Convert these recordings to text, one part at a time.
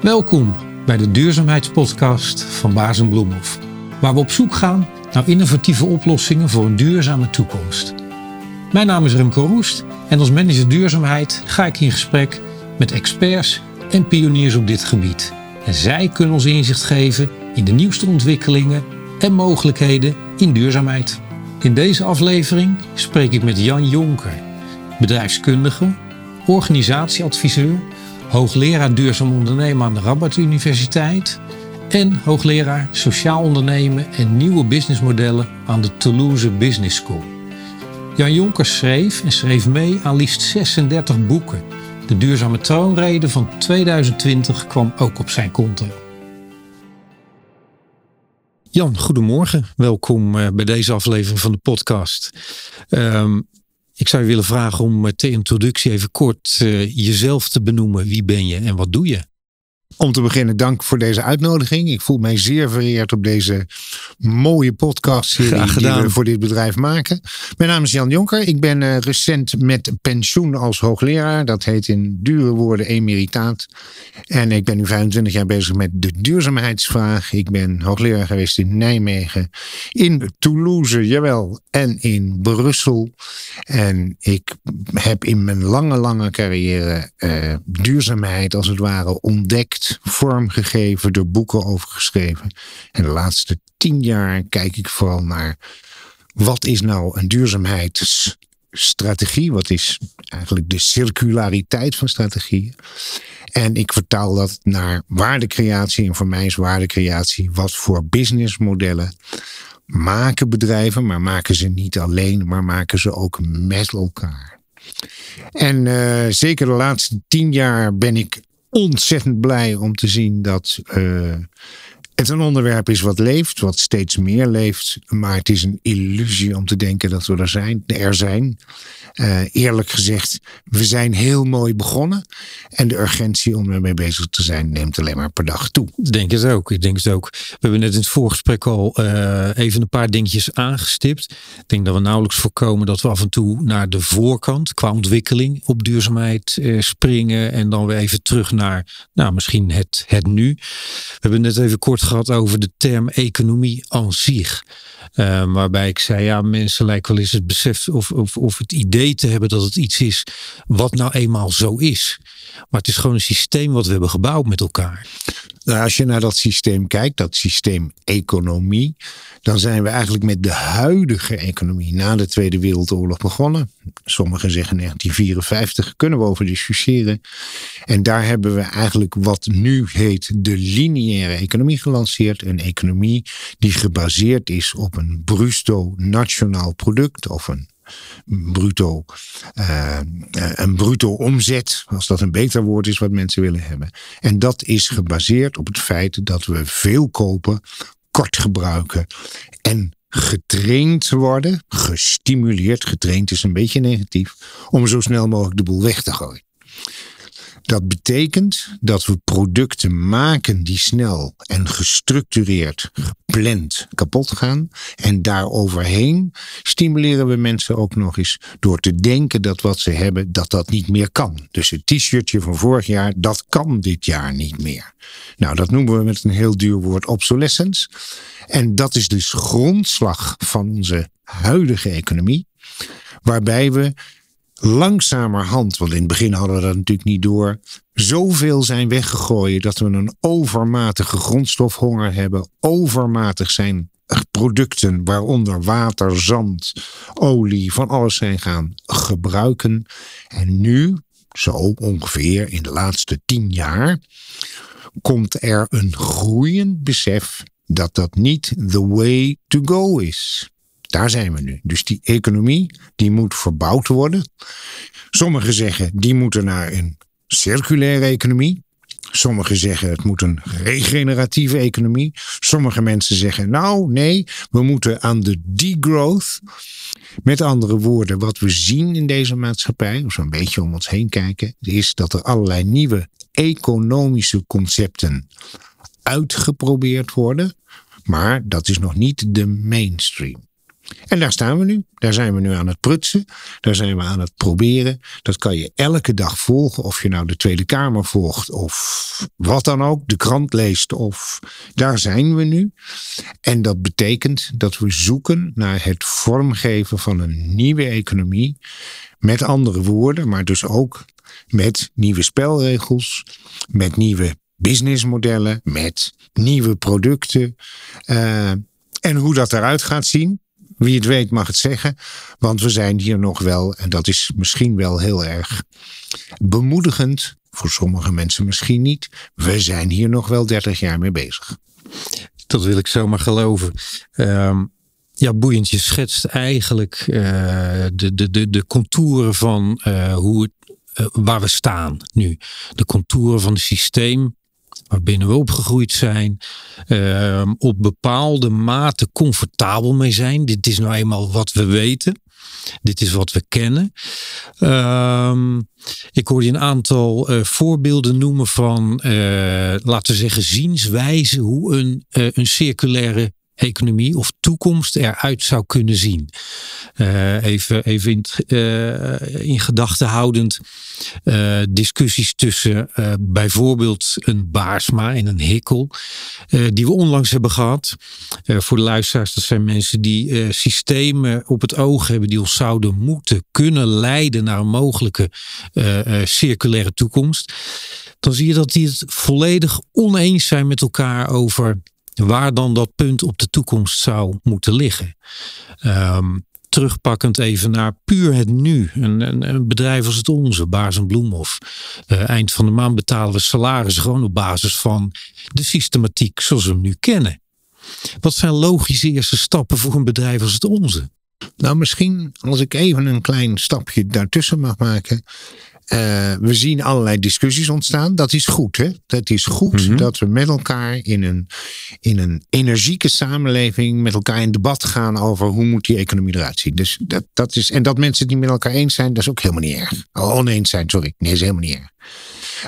Welkom bij de duurzaamheidspodcast van Baas Bloemhof, waar we op zoek gaan naar innovatieve oplossingen voor een duurzame toekomst. Mijn naam is Remco Roest en als manager duurzaamheid ga ik in gesprek met experts en pioniers op dit gebied. En zij kunnen ons inzicht geven in de nieuwste ontwikkelingen en mogelijkheden in duurzaamheid. In deze aflevering spreek ik met Jan Jonker, bedrijfskundige, organisatieadviseur hoogleraar duurzaam ondernemen aan de Rabat Universiteit en hoogleraar sociaal ondernemen en nieuwe businessmodellen aan de Toulouse Business School. Jan Jonker schreef en schreef mee aan liefst 36 boeken. De duurzame troonrede van 2020 kwam ook op zijn konto. Jan, goedemorgen. Welkom eh, bij deze aflevering van de podcast. Um, ik zou je willen vragen om met de introductie even kort uh, jezelf te benoemen. Wie ben je en wat doe je? Om te beginnen, dank voor deze uitnodiging. Ik voel mij zeer vereerd op deze mooie podcast die we voor dit bedrijf maken. Mijn naam is Jan Jonker. Ik ben uh, recent met pensioen als hoogleraar. Dat heet in dure woorden emeritaat. En ik ben nu 25 jaar bezig met de duurzaamheidsvraag. Ik ben hoogleraar geweest in Nijmegen, in Toulouse, jawel, en in Brussel. En ik heb in mijn lange, lange carrière uh, duurzaamheid als het ware ontdekt vormgegeven, door boeken over geschreven. En de laatste tien jaar kijk ik vooral naar wat is nou een duurzaamheidsstrategie? Wat is eigenlijk de circulariteit van strategieën? En ik vertaal dat naar waardecreatie. En voor mij is waardecreatie wat voor businessmodellen maken bedrijven, maar maken ze niet alleen, maar maken ze ook met elkaar. En uh, zeker de laatste tien jaar ben ik ontzettend blij om te zien dat uh, het een onderwerp is wat leeft, wat steeds meer leeft. Maar het is een illusie om te denken dat we er zijn. Er zijn. Uh, eerlijk gezegd, we zijn heel mooi begonnen. En de urgentie om ermee bezig te zijn neemt alleen maar per dag toe. Ik denk het ook. Ik denk het ook. We hebben net in het voorgesprek al uh, even een paar dingetjes aangestipt. Ik denk dat we nauwelijks voorkomen dat we af en toe naar de voorkant qua ontwikkeling op duurzaamheid uh, springen. En dan weer even terug naar, nou, misschien het, het nu. We hebben net even kort gehad over de term economie aan zich. Uh, waarbij ik zei, ja, mensen lijken wel eens het besef of, of, of het idee te hebben dat het iets is wat nou eenmaal zo is. Maar het is gewoon een systeem wat we hebben gebouwd met elkaar. Nou, als je naar dat systeem kijkt, dat systeem economie, dan zijn we eigenlijk met de huidige economie na de Tweede Wereldoorlog begonnen. Sommigen zeggen 1954, kunnen we over discussiëren. En daar hebben we eigenlijk wat nu heet de lineaire economie gelanceerd. Een economie die gebaseerd is op een bruto nationaal product of een bruto, uh, een bruto omzet, als dat een beter woord is wat mensen willen hebben. En dat is gebaseerd op het feit dat we veel kopen, kort gebruiken en getraind worden, gestimuleerd, getraind is een beetje negatief, om zo snel mogelijk de boel weg te gooien. Dat betekent dat we producten maken die snel en gestructureerd, gepland kapot gaan. En daaroverheen stimuleren we mensen ook nog eens door te denken dat wat ze hebben, dat dat niet meer kan. Dus het t-shirtje van vorig jaar, dat kan dit jaar niet meer. Nou, dat noemen we met een heel duur woord obsolescence. En dat is dus grondslag van onze huidige economie. Waarbij we langzamerhand, want in het begin hadden we dat natuurlijk niet door, zoveel zijn weggegooid dat we een overmatige grondstofhonger hebben, overmatig zijn producten, waaronder water, zand, olie, van alles zijn gaan gebruiken. En nu, zo ongeveer in de laatste tien jaar, komt er een groeiend besef dat dat niet the way to go is. Daar zijn we nu. Dus die economie, die moet verbouwd worden. Sommigen zeggen, die moeten naar een circulaire economie. Sommigen zeggen het moet een regeneratieve economie. Sommige mensen zeggen nou nee, we moeten aan de degrowth. Met andere woorden, wat we zien in deze maatschappij, of zo'n beetje om ons heen kijken, is dat er allerlei nieuwe economische concepten uitgeprobeerd worden. Maar dat is nog niet de mainstream. En daar staan we nu. Daar zijn we nu aan het prutsen. Daar zijn we aan het proberen. Dat kan je elke dag volgen. Of je nou de Tweede Kamer volgt of wat dan ook. De krant leest of daar zijn we nu. En dat betekent dat we zoeken naar het vormgeven van een nieuwe economie. Met andere woorden, maar dus ook met nieuwe spelregels. Met nieuwe businessmodellen. Met nieuwe producten. Uh, en hoe dat eruit gaat zien, wie het weet mag het zeggen. Want we zijn hier nog wel, en dat is misschien wel heel erg bemoedigend. Voor sommige mensen misschien niet. We zijn hier nog wel 30 jaar mee bezig. Dat wil ik zomaar geloven. Um, ja, boeiend. Je schetst eigenlijk uh, de, de, de, de contouren van uh, hoe uh, waar we staan nu. De contouren van het systeem waarbinnen we opgegroeid zijn, uh, op bepaalde mate comfortabel mee zijn. Dit is nou eenmaal wat we weten. Dit is wat we kennen. Uh, ik hoorde een aantal uh, voorbeelden noemen van, uh, laten we zeggen, zienswijze hoe een, uh, een circulaire economie of toekomst eruit zou kunnen zien. Uh, even even in, uh, in gedachten houdend uh, discussies tussen bijvoorbeeld een Baarsma en een Hikkel, die we onlangs hebben gehad. voor de luisteraars, dat zijn mensen die systemen op het oog hebben die ons zouden moeten kunnen leiden naar een mogelijke circulaire toekomst. Dan zie je dat die het volledig oneens zijn met elkaar over waar dan dat punt op de toekomst zou moeten liggen. Um, terugpakkend even naar puur het nu. Een, een, een bedrijf als het onze, Baars en Bloemhof. Uh, eind van de maand betalen we salaris gewoon op basis van de systematiek zoals we hem nu kennen. Wat zijn logische eerste stappen voor een bedrijf als het onze? Nou, misschien als ik even een klein stapje daartussen mag maken. Uh, we zien allerlei discussies ontstaan. Dat is goed, hè? Dat is goed mm -hmm. dat we met elkaar in een, in een energieke samenleving met elkaar in debat gaan over hoe moet die economie eruit zien. Dus dat, dat is, en dat mensen het niet met elkaar eens zijn, dat is ook helemaal niet erg. Oh, oneens zijn, sorry. Nee, is helemaal niet erg.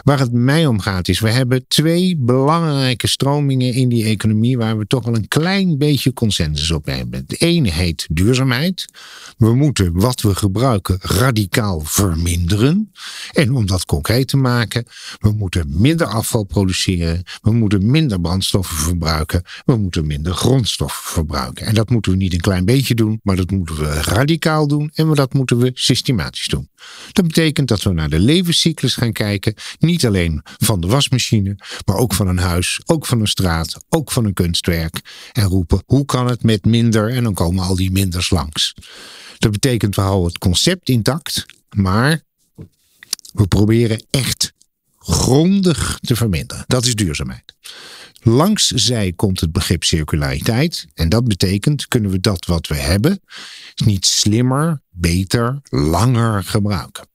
Waar het mij om gaat is, we hebben twee belangrijke stromingen in die economie waar we toch wel een klein beetje consensus op hebben. De ene heet duurzaamheid. We moeten wat we gebruiken radicaal verminderen. En om dat concreet te maken, we moeten minder afval produceren. We moeten minder brandstoffen verbruiken. We moeten minder grondstoffen verbruiken. En dat moeten we niet een klein beetje doen, maar dat moeten we radicaal doen en dat moeten we systematisch doen. Dat betekent dat we naar de levenscyclus gaan kijken. Niet alleen van de wasmachine, maar ook van een huis, ook van een straat, ook van een kunstwerk. En roepen, hoe kan het met minder? En dan komen al die minders langs. Dat betekent, we houden het concept intact, maar we proberen echt grondig te verminderen. Dat is duurzaamheid. Langs zij komt het begrip circulariteit. En dat betekent, kunnen we dat wat we hebben niet slimmer, beter, langer gebruiken.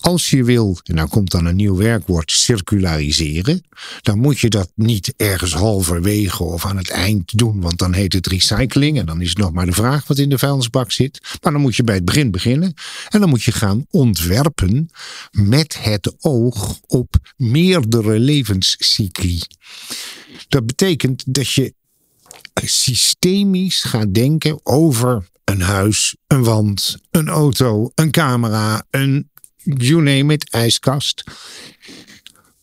Als je wil, en nou komt dan een nieuw werkwoord, circulariseren, dan moet je dat niet ergens halverwege of aan het eind doen, want dan heet het recycling en dan is het nog maar de vraag wat in de vuilnisbak zit. Maar dan moet je bij het begin beginnen en dan moet je gaan ontwerpen met het oog op meerdere levenscycli. Dat betekent dat je systemisch gaat denken over een huis, een wand, een auto, een camera, een you name it, ijskast.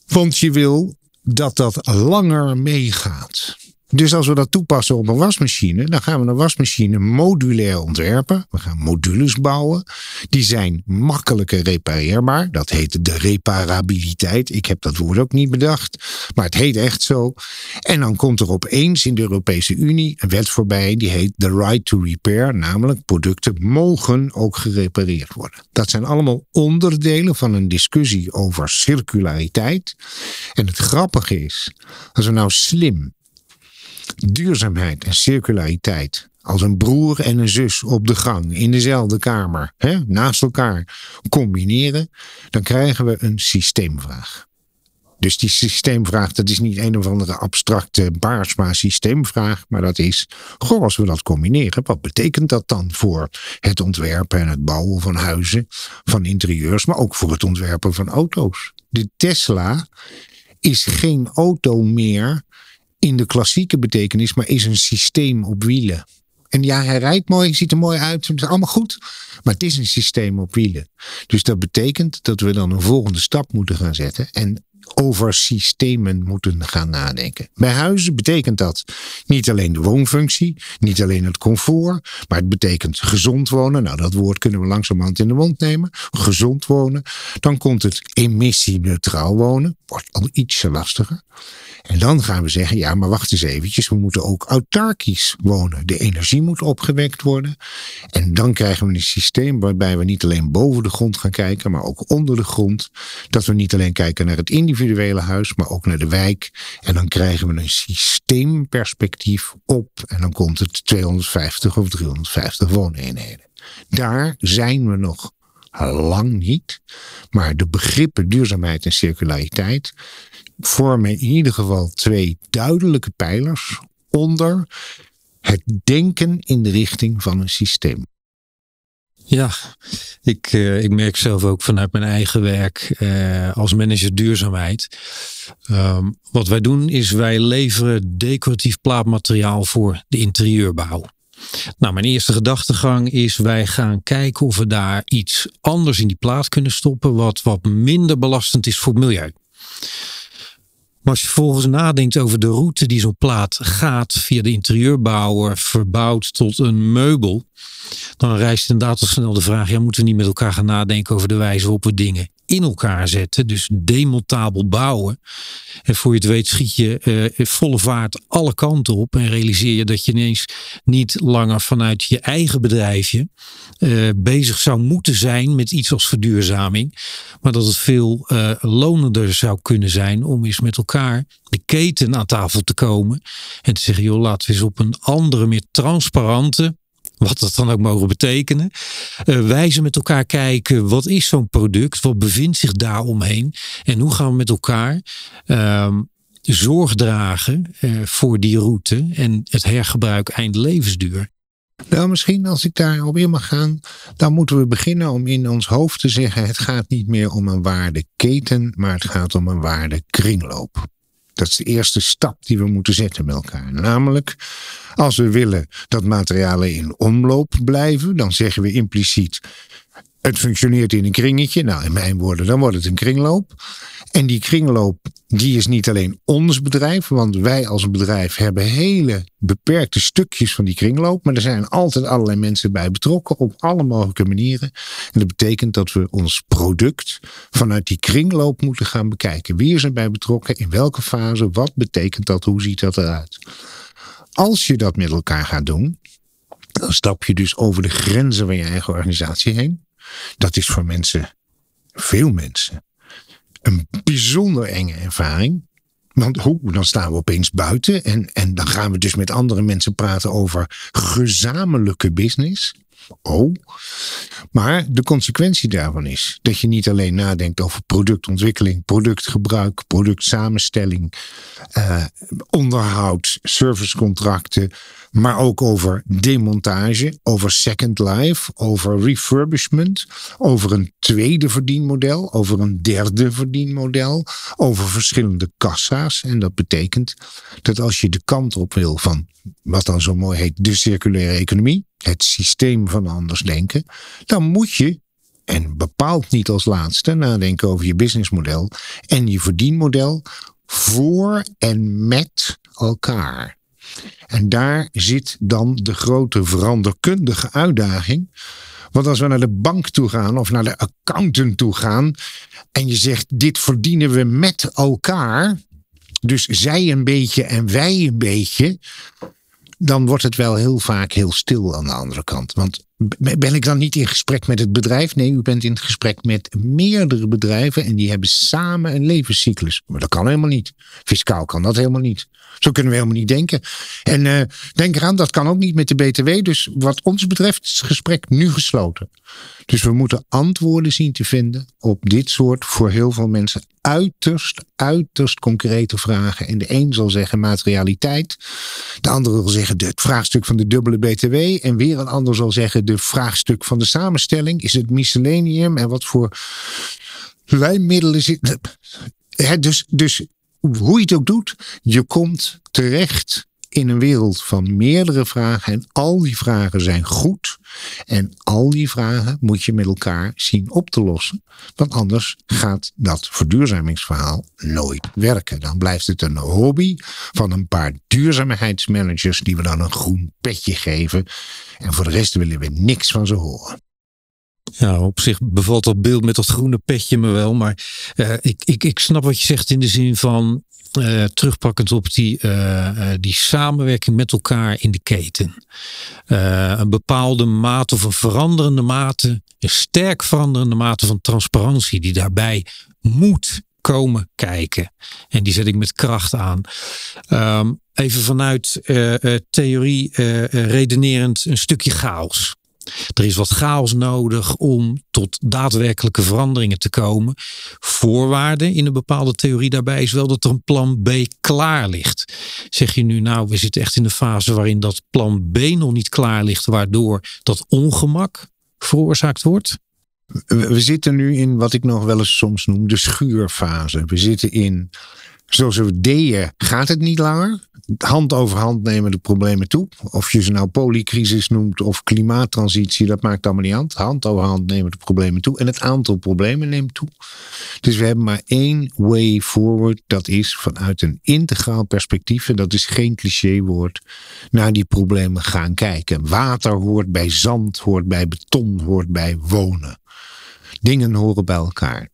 Want je wil dat dat langer meegaat. Dus als we dat toepassen op een wasmachine, dan gaan we een wasmachine modulair ontwerpen. We gaan modules bouwen. Die zijn makkelijker repareerbaar. Dat heet de reparabiliteit. Ik heb dat woord ook niet bedacht, maar het heet echt zo. En dan komt er opeens in de Europese Unie een wet voorbij die heet the right to repair, namelijk producten mogen ook gerepareerd worden. Dat zijn allemaal onderdelen van een discussie over circulariteit. En het grappige is, als we nou slim duurzaamheid en circulariteit als een broer en een zus op de gang in dezelfde kamer, hè, naast elkaar combineren, dan krijgen we een systeemvraag. Dus die systeemvraag, dat is niet een of andere abstracte Baarsma systeemvraag, maar dat is, goh, als we dat combineren, wat betekent dat dan voor het ontwerpen en het bouwen van huizen, van interieurs, maar ook voor het ontwerpen van auto's? De Tesla is geen auto meer in de klassieke betekenis, maar is een systeem op wielen. En ja, hij rijdt mooi, ziet er mooi uit, het is allemaal goed. Maar het is een systeem op wielen. Dus dat betekent dat we dan een volgende stap moeten gaan zetten. En over systemen moeten gaan nadenken. Bij huizen betekent dat niet alleen de woonfunctie, niet alleen het comfort, maar het betekent gezond wonen. Nou, dat woord kunnen we langzamerhand in de mond nemen. Gezond wonen. Dan komt het emissieneutraal wonen. Wordt al ietsje lastiger. En dan gaan we zeggen, ja, maar wacht eens eventjes, we moeten ook autarkisch wonen. De energie moet opgewekt worden. En dan krijgen we een systeem waarbij we niet alleen boven de grond gaan kijken, maar ook onder de grond. Dat we niet alleen kijken naar het individuele huis, maar ook naar de wijk. En dan krijgen we een systeemperspectief op. En dan komt het 250 of 350 wooneenheden. Daar zijn we nog lang niet. Maar de begrippen duurzaamheid en circulariteit vormen in ieder geval twee duidelijke pijlers onder het denken in de richting van een systeem. Ja, ik, uh, ik merk zelf ook vanuit mijn eigen werk uh, als manager duurzaamheid. Um, wat wij doen is wij leveren decoratief plaatmateriaal voor de interieurbouw. Nou, mijn eerste gedachtegang is wij gaan kijken of we daar iets anders in die plaat kunnen stoppen wat wat minder belastend is voor het milieu. Maar als je vervolgens nadenkt over de route die zo'n plaat gaat via de interieurbouwer, verbouwd tot een meubel, dan rijst inderdaad al snel de vraag: ja, moeten we niet met elkaar gaan nadenken over de wijze waarop we dingen in elkaar zetten. Dus demontabel bouwen. En voor je het weet schiet je uh, volle vaart alle kanten op. En realiseer je dat je ineens niet langer vanuit je eigen bedrijfje uh, bezig zou moeten zijn met iets als verduurzaming. Maar dat het veel uh, lonender zou kunnen zijn om eens met elkaar de keten aan tafel te komen. En te zeggen, joh, laten we eens op een andere, meer transparante wat dat dan ook mogen betekenen. Uh, wijzen met elkaar kijken, wat is zo'n product? Wat bevindt zich daar omheen? En hoe gaan we met elkaar uh, zorg dragen uh, voor die route en het hergebruik eind levensduur? Nou, misschien als ik daarop in mag gaan, dan moeten we beginnen om in ons hoofd te zeggen: het gaat niet meer om een waardeketen, maar het gaat om een waardekringloop. Dat is de eerste stap die we moeten zetten met elkaar. Namelijk, als we willen dat materialen in omloop blijven, dan zeggen we impliciet: het functioneert in een kringetje. Nou, in mijn woorden, dan wordt het een kringloop. En die kringloop, die is niet alleen ons bedrijf, want wij als bedrijf hebben hele beperkte stukjes van die kringloop. Maar er zijn altijd allerlei mensen bij betrokken op alle mogelijke manieren. En dat betekent dat we ons product vanuit die kringloop moeten gaan bekijken. Wie is erbij betrokken? In welke fase? Wat betekent dat? Hoe ziet dat eruit? Als je dat met elkaar gaat doen, dan stap je dus over de grenzen van je eigen organisatie heen. Dat is voor mensen, veel mensen, een bijzonder enge ervaring. Want hoe, dan staan we opeens buiten en, en dan gaan we dus met andere mensen praten over gezamenlijke business. Oh. Maar de consequentie daarvan is dat je niet alleen nadenkt over productontwikkeling, productgebruik, productsamenstelling, uh, onderhoud, servicecontracten, maar ook over demontage, over second life, over refurbishment, over een tweede verdienmodel, over een derde verdienmodel, over verschillende kassa's. En dat betekent dat als je de kant op wil van wat dan zo mooi heet de circulaire economie, het systeem van anders denken, dan moet je en bepaald niet als laatste nadenken over je businessmodel en je verdienmodel voor en met elkaar. En daar zit dan de grote veranderkundige uitdaging. Want als we naar de bank toe gaan of naar de accountant toe gaan en je zegt dit verdienen we met elkaar, dus zij een beetje en wij een beetje, dan wordt het wel heel vaak heel stil aan de andere kant. Want ben ik dan niet in gesprek met het bedrijf? Nee, u bent in gesprek met meerdere bedrijven en die hebben samen een levenscyclus. Maar dat kan helemaal niet. Fiscaal kan dat helemaal niet. Zo kunnen we helemaal niet denken. En uh, denk eraan, dat kan ook niet met de BTW. Dus wat ons betreft is het gesprek nu gesloten. Dus we moeten antwoorden zien te vinden op dit soort voor heel veel mensen uiterst, uiterst concrete vragen. En de een zal zeggen materialiteit. De andere zal zeggen het vraagstuk van de dubbele BTW. En weer een ander zal zeggen de vraagstuk van de samenstelling. Is het miscellaneum en wat voor lijnmiddelen zit. dus, dus hoe je het ook doet, je komt terecht in een wereld van meerdere vragen. En al die vragen zijn goed. En al die vragen moet je met elkaar zien op te lossen. Want anders gaat dat verduurzamingsverhaal nooit werken. Dan blijft het een hobby van een paar duurzaamheidsmanagers die we dan een groen petje geven. En voor de rest willen we niks van ze horen. Ja, op zich bevalt dat beeld met dat groene petje me wel. Maar uh, ik, ik, ik snap wat je zegt in de zin van uh, terugpakkend op die, uh, die samenwerking met elkaar in de keten. een bepaalde mate of een veranderende mate, een sterk veranderende mate van transparantie die daarbij moet komen kijken. En die zet ik met kracht aan. Um, even vanuit theorie redenerend een stukje chaos. Er is wat chaos nodig om tot daadwerkelijke veranderingen te komen. Voorwaarde in een bepaalde theorie daarbij is wel dat er een plan B klaar ligt. Zeg je nu, nou, we zitten echt in de fase waarin dat plan B nog niet klaar ligt, waardoor dat ongemak veroorzaakt wordt? We zitten nu in wat ik nog wel eens soms noem de schuurfase. We zitten in Zoals we deden gaat het niet langer. Hand over hand nemen de problemen toe. Of je ze nou polycrisis noemt of klimaattransitie, dat maakt allemaal niet aan. Hand over hand nemen de problemen toe. En het aantal problemen neemt toe. Dus we hebben maar één way forward. Dat is vanuit een integraal perspectief. En dat is geen clichéwoord. Naar die problemen gaan kijken. Water hoort bij zand, hoort bij beton, hoort bij wonen. Dingen horen bij elkaar.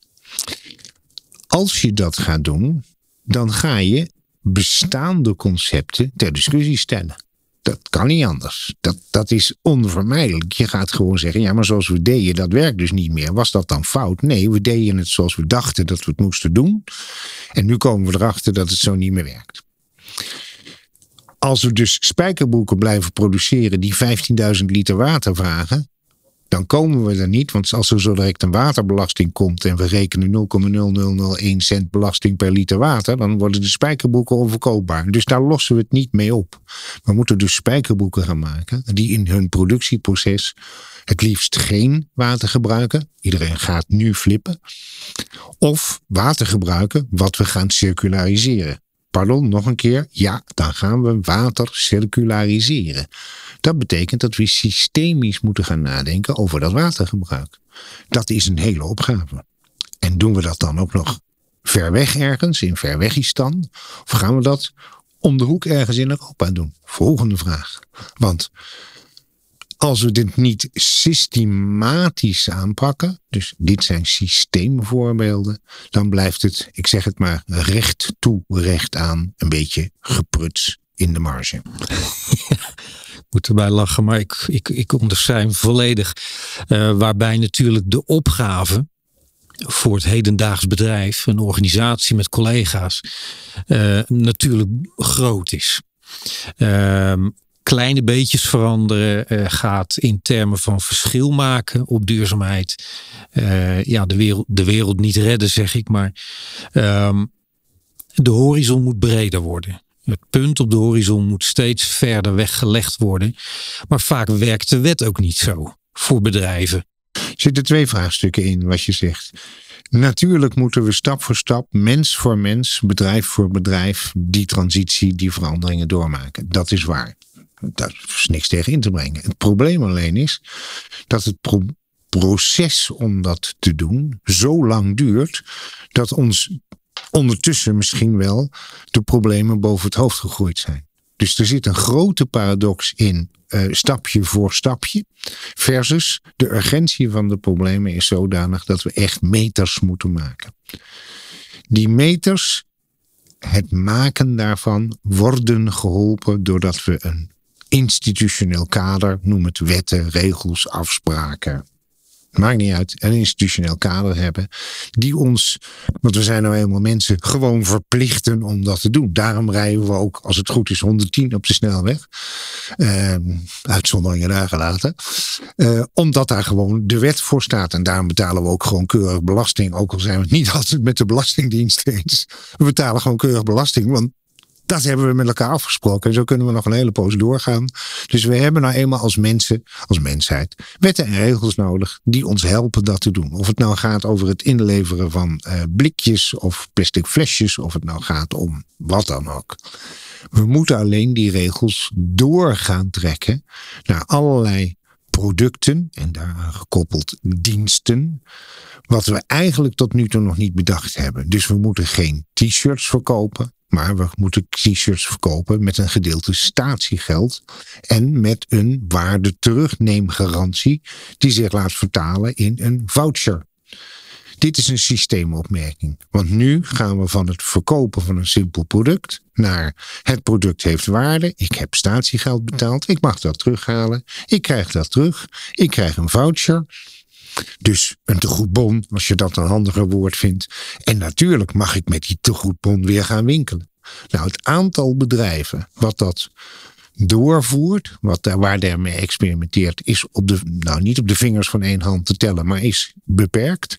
Als je dat gaat doen, dan ga je bestaande concepten ter discussie stellen. Dat kan niet anders. Dat, dat is onvermijdelijk. Je gaat gewoon zeggen: ja, maar zoals we deden, dat werkt dus niet meer. Was dat dan fout? Nee, we deden het zoals we dachten dat we het moesten doen. En nu komen we erachter dat het zo niet meer werkt. Als we dus spijkerboeken blijven produceren die 15.000 liter water vragen, dan komen we er niet. Want als er zo direct een waterbelasting komt en we rekenen 0,0001 cent belasting per liter water, dan worden de spijkerboeken onverkoopbaar. Dus daar lossen we het niet mee op. We moeten dus spijkerboeken gaan maken die in hun productieproces het liefst geen water gebruiken. Iedereen gaat nu flippen. Of water gebruiken wat we gaan circulariseren. Pardon, nog een keer. Ja, dan gaan we water circulariseren. Dat betekent dat we systemisch moeten gaan nadenken over dat watergebruik. Dat is een hele opgave. En doen we dat dan ook nog ver weg ergens, in Verwegistan? Of gaan we dat om de hoek ergens in Europa doen? Volgende vraag. Want als we dit niet systematisch aanpakken, dus dit zijn systeemvoorbeelden, dan blijft het, ik zeg het maar, recht toe, recht aan, een beetje gepruts in de marge. moet erbij lachen, maar ik, ik, ik onderschrijf volledig. Uh, waarbij natuurlijk de opgave voor het hedendaags bedrijf, een organisatie met collega's, uh, natuurlijk groot is. Uh, kleine beetjes veranderen uh, gaat in termen van verschil maken op duurzaamheid. ja, de wereld, de wereld niet redden, zeg ik, maar ehm, de horizon moet breder worden. Het punt op de horizon moet steeds verder weggelegd worden. Maar vaak werkt de wet ook niet zo voor bedrijven. Er zitten twee vraagstukken in wat je zegt. Natuurlijk moeten we stap voor stap, mens voor mens, bedrijf voor bedrijf, die transitie, die veranderingen doormaken. Dat is waar. Daar is niks tegen in te brengen. Het probleem alleen is dat het proces om dat te doen zo lang duurt dat ons ondertussen misschien wel de problemen boven het hoofd gegroeid zijn. Dus er zit een grote paradox in, uh, stapje voor stapje, versus de urgentie van de problemen is zodanig dat we echt meters moeten maken. Die meters, het maken daarvan, worden geholpen doordat we een institutioneel kader, noem het wetten, regels, afspraken, maakt niet uit, een institutioneel kader hebben. Die ons, want we zijn nou eenmaal mensen, gewoon verplichten om dat te doen. Daarom rijden we ook, als het goed is, 110 op de snelweg. Uh, uitzonderingen daar gelaten. Uh, omdat daar gewoon de wet voor staat. En daarom betalen we ook gewoon keurig belasting. Ook al zijn we het niet altijd met de Belastingdienst eens. We betalen gewoon keurig belasting. Want dat hebben we met elkaar afgesproken. En zo kunnen we nog een hele poos doorgaan. Dus we hebben nou eenmaal als mensen, als mensheid, wetten en regels nodig die ons helpen dat te doen. Of het nou gaat over het inleveren van uh, blikjes of plastic flesjes, of het nou gaat om wat dan ook. We moeten alleen die regels door gaan trekken naar allerlei producten en daaraan gekoppeld diensten. Wat we eigenlijk tot nu toe nog niet bedacht hebben. Dus we moeten geen t-shirts verkopen. Maar we moeten t-shirts verkopen met een gedeelte statiegeld en met een waarde terugneemgarantie die zich laat vertalen in een voucher. Dit is een systeemopmerking. Want nu gaan we van het verkopen van een simpel product naar het product heeft waarde. Ik heb statiegeld betaald. Ik mag dat terughalen. Ik krijg dat terug. Ik krijg een voucher. Dus een tegoedbon, als je dat een handiger woord vindt. En natuurlijk mag ik met die tegoedbon weer gaan winkelen. Nou, het aantal bedrijven wat dat doorvoert, wat waar daarmee experimenteert, is op de, nou niet op de vingers van één hand te tellen, maar is beperkt.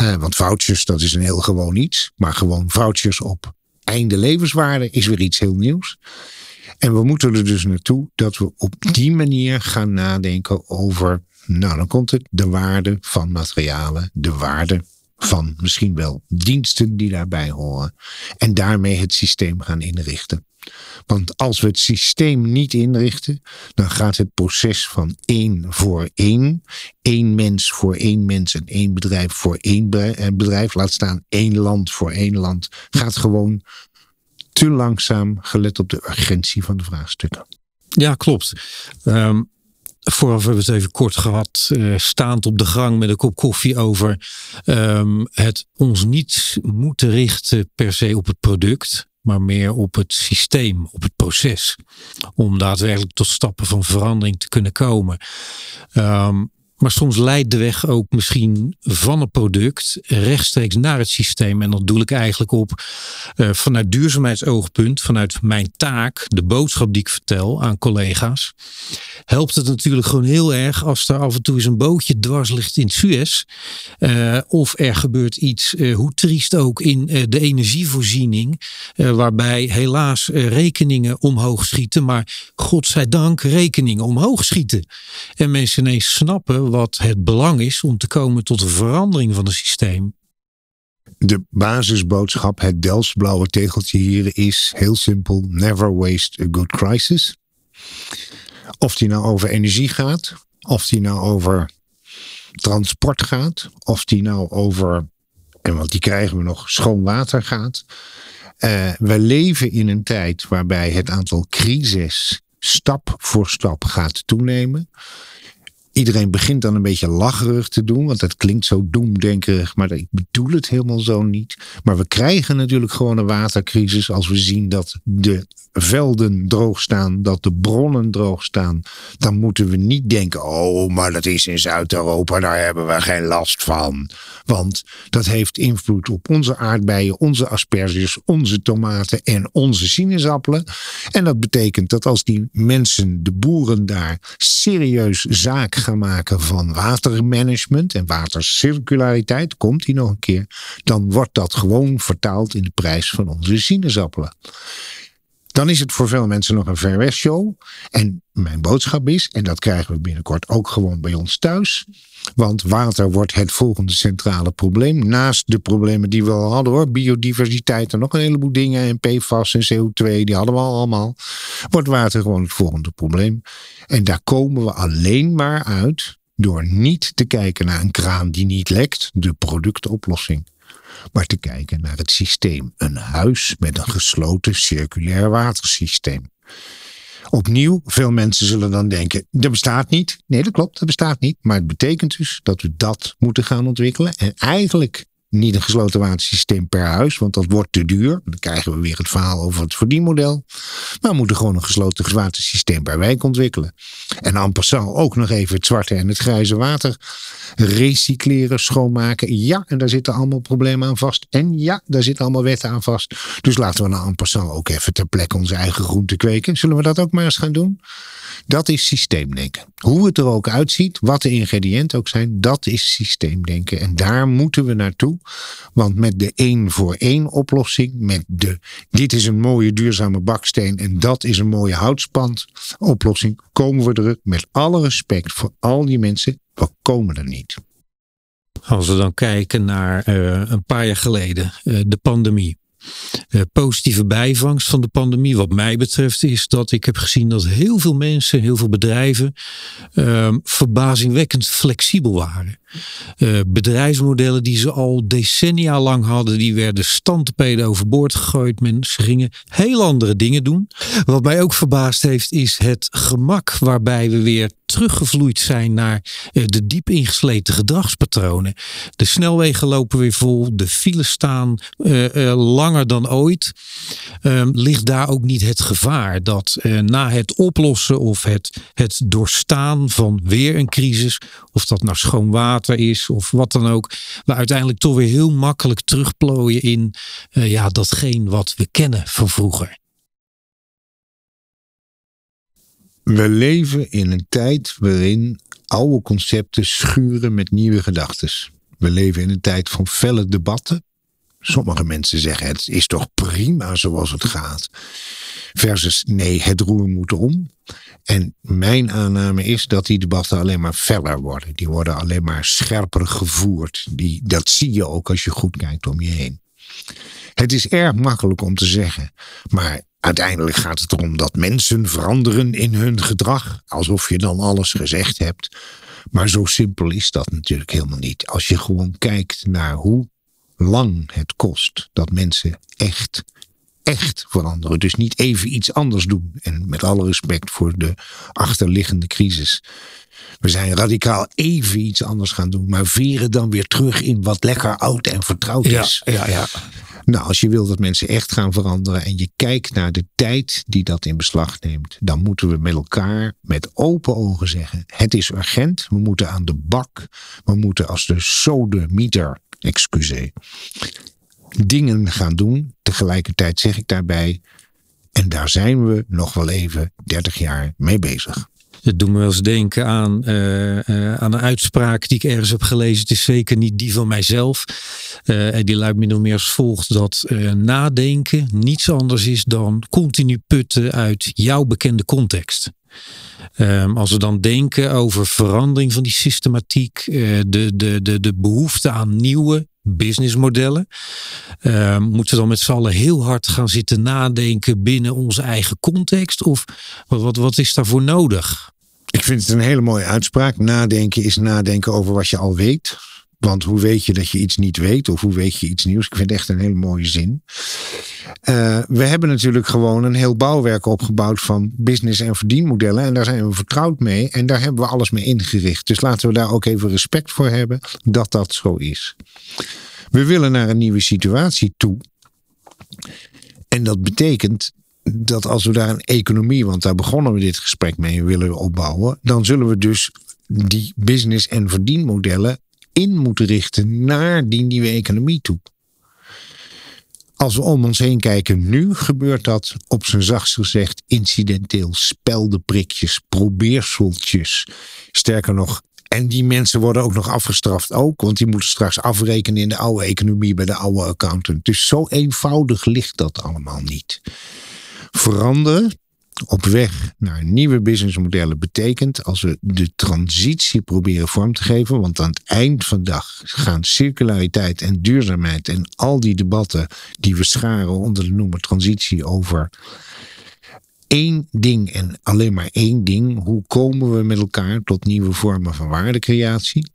Uh, want vouchers, dat is een heel gewoon iets. Maar gewoon vouchers op einde levenswaarde is weer iets heel nieuws. En we moeten er dus naartoe dat we op die manier gaan nadenken over, nou dan komt het, de waarde van materialen, de waarde van misschien wel diensten die daarbij horen. En daarmee het systeem gaan inrichten. Want als we het systeem niet inrichten, dan gaat het proces van één voor één, één mens voor één mens en één bedrijf voor één eh, bedrijf, laat staan één land voor één land, gaat gewoon te langzaam gelet op de urgentie van de vraagstukken. Ja, klopt. Um, Vooraf hebben we het even kort gehad, uh, staand op de gang met een kop koffie over um, het ons niet moeten richten per se op het product, maar meer op het systeem, op het proces. Om daadwerkelijk tot stappen van verandering te kunnen komen. Um, maar soms leidt de weg ook misschien van een product rechtstreeks naar het systeem. En dat doe ik eigenlijk op uh, vanuit duurzaamheidsoogpunt, vanuit mijn taak, de boodschap die ik vertel aan collega's. Helpt het natuurlijk gewoon heel erg als er af en toe eens een bootje dwars ligt in Suez. Uh, of er gebeurt iets, uh, hoe triest ook, in de energievoorziening. waarbij helaas rekeningen omhoog schieten. Maar godzijdank rekeningen omhoog schieten. En mensen ineens snappen wat het belang is om te komen tot een verandering van het systeem. De basisboodschap, het Delftsblauwe tegeltje hier is heel simpel: never waste a good crisis. Of die nou over energie gaat, of die nou over transport gaat, of die nou over, en want die krijgen we nog, schoon water gaat. Uh, we leven in een tijd waarbij het aantal crises stap voor stap gaat toenemen. Iedereen begint dan een beetje lacherig te doen, want dat klinkt zo doemdenkerig, maar ik bedoel het helemaal zo niet. Maar we krijgen natuurlijk gewoon een watercrisis als we zien dat de velden droog staan, dat de bronnen droog staan. Dan moeten we niet denken, oh, maar dat is in Zuid-Europa, daar hebben we geen last van. Want dat heeft invloed op onze aardbeien, onze asperges, onze tomaten en onze sinaasappelen. En dat betekent dat als die mensen, de boeren daar, serieus zaak gaan maken van watermanagement en watercirculariteit, komt die nog een keer, dan wordt dat gewoon vertaald in de prijs van onze sinaasappelen. Dan is het voor veel mensen nog een ver show. En mijn boodschap is, en dat krijgen we binnenkort ook gewoon bij ons thuis. Want water wordt het volgende centrale probleem. Naast de problemen die we al hadden hoor. Biodiversiteit en nog een heleboel dingen. En PFAS en CO2, die hadden we al allemaal. Wordt water gewoon het volgende probleem. En daar komen we alleen maar uit door niet te kijken naar een kraan die niet lekt. De productoplossing maar te kijken naar het systeem. Een huis met een gesloten circulair watersysteem. Opnieuw, veel mensen zullen dan denken, dat bestaat niet. Nee, dat klopt, dat bestaat niet. Maar het betekent dus dat we dat moeten gaan ontwikkelen. En eigenlijk niet een gesloten watersysteem per huis, want dat wordt te duur. Dan krijgen we weer het verhaal over het verdienmodel. Maar we moeten gewoon een gesloten watersysteem per wijk ontwikkelen. En en passant ook nog even het zwarte en het grijze water recycleren, schoonmaken. Ja, en daar zitten allemaal problemen aan vast. En ja, daar zitten allemaal wetten aan vast. Dus laten we nou en passant ook even ter plekke onze eigen groenten kweken. Zullen we dat ook maar eens gaan doen? Dat is systeemdenken. Hoe het er ook uitziet, wat de ingrediënten ook zijn, dat is systeemdenken. En daar moeten we naartoe. Want met de één voor één oplossing, met de dit is een mooie duurzame baksteen en dat is een mooie houtspand oplossing, komen we er met alle respect voor al die mensen, we komen er niet. Als we dan kijken naar uh, een paar jaar geleden, uh, de pandemie. uh, positieve bijvangst van de pandemie, wat mij betreft, is dat ik heb gezien dat heel veel mensen, heel veel bedrijven, uh, verbazingwekkend flexibel waren. Uh, bedrijfsmodellen die ze al decennia lang hadden, die werden standtepeden overboord gegooid. Mensen gingen heel andere dingen doen. Wat mij ook verbaasd heeft, is het gemak waarbij we weer teruggevloeid zijn naar uh, de diep ingesleten gedragspatronen. De snelwegen lopen weer vol, de files staan uh, langer dan ooit. Ehm, ligt daar ook niet het gevaar dat na het oplossen of het, het doorstaan van weer een crisis, of dat nou schoon water is of wat dan ook. We uiteindelijk toch weer heel makkelijk terugplooien in uh, ja, datgene wat we kennen van vroeger. We leven in een tijd waarin oude concepten schuren met nieuwe gedachten. We leven in een tijd van felle debatten. Sommige mensen zeggen het is toch prima zoals het gaat. Versus nee, het roer moet om. En mijn aanname is dat die debatten alleen maar feller worden. Die worden alleen maar scherper gevoerd. Die, dat zie je ook als je goed kijkt om je heen. Het is erg makkelijk om te zeggen, maar uiteindelijk gaat het erom dat mensen veranderen in hun gedrag, alsof je dan alles gezegd hebt. Maar zo simpel is dat natuurlijk helemaal niet. Als je gewoon kijkt naar hoe lang het kost dat mensen echt echt veranderen. Dus niet even iets anders doen. En met alle respect voor de achterliggende crisis. We zijn radicaal even iets anders gaan doen, maar veren dan weer terug in wat lekker oud en vertrouwd is. Ja, ja, ja. Nou, als je wil dat mensen echt gaan veranderen en je kijkt naar de tijd die dat in beslag neemt, dan moeten we met elkaar met open ogen zeggen: het is urgent, we moeten aan de bak, we moeten als de sodemieter, excuseer, dingen gaan doen. Tegelijkertijd zeg ik daarbij, en daar zijn we nog wel even 30 jaar mee bezig. Het doet me wel eens denken aan, uh, uh, aan een uitspraak die ik ergens heb gelezen. Het is zeker niet die van mijzelf. Uh, en die luidt min of meer als volgt: dat nadenken niets anders is dan continu putten uit jouw bekende context. Um, als we dan denken over verandering van die systematiek, de, de, de, de behoefte aan nieuwe businessmodellen. Uh, moeten we dan met z'n allen heel hard gaan zitten nadenken binnen onze eigen context? Of wat, wat is daarvoor nodig? Ik vind het een hele mooie uitspraak. Nadenken is nadenken over wat je al weet. Want hoe weet je dat je iets niet weet? Of hoe weet je iets nieuws? Ik vind het echt een hele mooie zin. Uh, we hebben natuurlijk gewoon een heel bouwwerk opgebouwd van business- en verdienmodellen. En daar zijn we vertrouwd mee. En daar hebben we alles mee ingericht. Dus laten we daar ook even respect voor hebben dat dat zo is. We willen naar een nieuwe situatie toe. En dat betekent dat als we daar een economie, want daar begonnen we dit gesprek mee, willen opbouwen, dan zullen we dus die business- en verdienmodellen in moeten richten naar die nieuwe economie toe. Als we om ons heen kijken nu, gebeurt dat op zijn zachtst gezegd incidenteel. Speldenprikjes, probeerseltjes. Sterker nog, en die mensen worden ook nog afgestraft ook, want die moeten straks afrekenen in de oude economie bij de oude accountant. Dus zo eenvoudig ligt dat allemaal niet. Veranderen op weg naar nieuwe businessmodellen betekent als we de transitie proberen vorm te geven, want aan het eind van de dag gaan circulariteit en duurzaamheid en al die debatten die we scharen onder de noemer transitie over één ding en alleen maar één ding. Hoe komen we met elkaar tot nieuwe vormen van waardecreatie?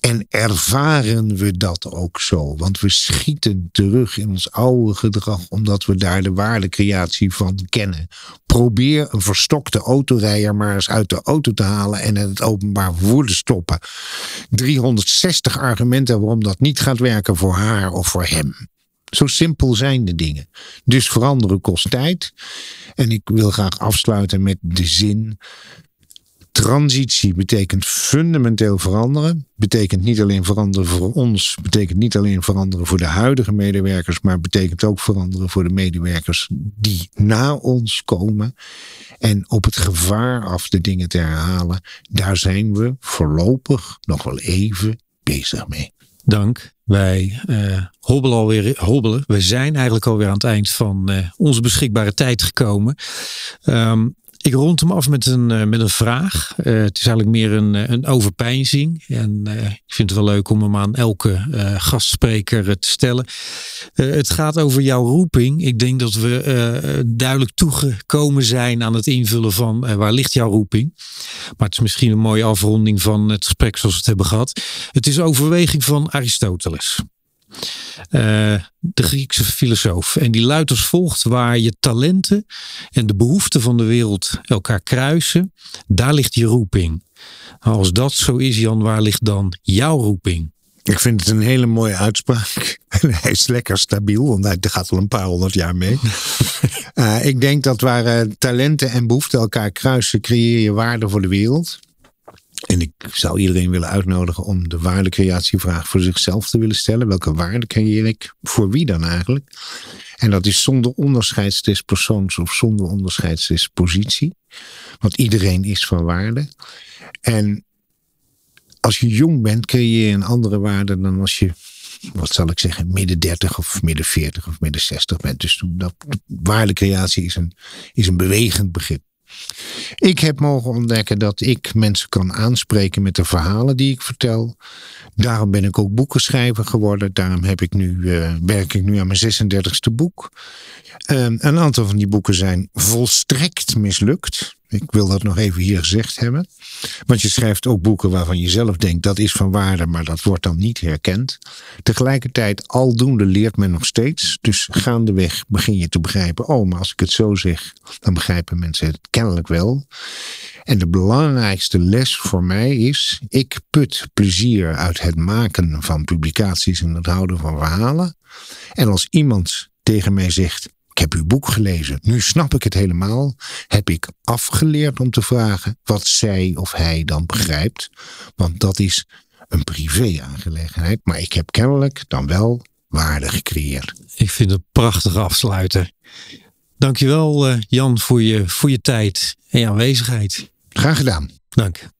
En ervaren we dat ook zo? Want we schieten terug in ons oude gedrag omdat we daar de waardecreatie van kennen. Probeer een verstokte autorijder maar eens uit de auto te halen en het openbaar vervoer te stoppen. 360 argumenten waarom dat niet gaat werken voor haar of voor hem. Zo simpel zijn de dingen. Dus veranderen kost tijd. En ik wil graag afsluiten met de zin. Transitie betekent fundamenteel veranderen. Betekent niet alleen veranderen voor ons. Betekent niet alleen veranderen voor de huidige medewerkers. Maar betekent ook veranderen voor de medewerkers die na ons komen. En op het gevaar af de dingen te herhalen. Daar zijn we voorlopig nog wel even bezig mee. Dank. Wij uh, hobbelen alweer, hobbelen. We zijn eigenlijk alweer aan het eind van uh, onze beschikbare tijd gekomen. Um, Ik rond hem af met een, met een vraag. het is eigenlijk meer een, een overpeinzing. En ik vind het wel leuk om hem aan elke gastspreker te stellen. het gaat over jouw roeping. Ik denk dat we duidelijk toegekomen zijn aan het invullen van waar ligt jouw roeping. Maar het is misschien een mooie afronding van het gesprek zoals we het hebben gehad. Het is overweging van Aristoteles. Uh, de Griekse filosoof. En die luidt als volgt: waar je talenten en de behoeften van de wereld elkaar kruisen, daar ligt je roeping. Als dat zo is, Jan, waar ligt dan jouw roeping? Ik vind het een hele mooie uitspraak. Hij is lekker stabiel, want hij gaat al een paar honderd jaar mee. uh, ik denk dat waar uh, talenten en behoeften elkaar kruisen, creëer je waarde voor de wereld. En ik zou iedereen willen uitnodigen om de waardecreatievraag voor zichzelf te willen stellen. Welke waarde creëer ik? Voor wie dan eigenlijk? En dat is zonder onderscheids des persoons of zonder onderscheids des positie. Want iedereen is van waarde. En als je jong bent, creëer je een andere waarde dan als je, wat zal ik zeggen, midden 30 of midden 40 of midden 60 bent. Dus dat, waardecreatie is een, is een bewegend begrip. Ik heb mogen ontdekken dat ik mensen kan aanspreken met de verhalen die ik vertel. Daarom ben ik ook boekenschrijver geworden. Daarom heb ik nu, uh, werk ik nu aan mijn 36e boek. Uh, een aantal van die boeken zijn volstrekt mislukt. Ik wil dat nog even hier gezegd hebben. Want je schrijft ook boeken waarvan je zelf denkt dat is van waarde, maar dat wordt dan niet herkend. Tegelijkertijd, aldoende leert men nog steeds. Dus gaandeweg begin je te begrijpen, oh, maar als ik het zo zeg, dan begrijpen mensen het kennelijk wel. En de belangrijkste les voor mij is, ik put plezier uit het maken van publicaties en het houden van verhalen. En als iemand tegen mij zegt, ik heb uw boek gelezen. Nu snap ik het helemaal. Heb ik afgeleerd om te vragen wat zij of hij dan begrijpt. Want dat is een privé-aangelegenheid. Maar ik heb kennelijk dan wel waarde gecreëerd. Ik vind het een prachtige afsluiter. Dankjewel uh, Jan voor je, voor je tijd en je aanwezigheid. Graag gedaan. Dank.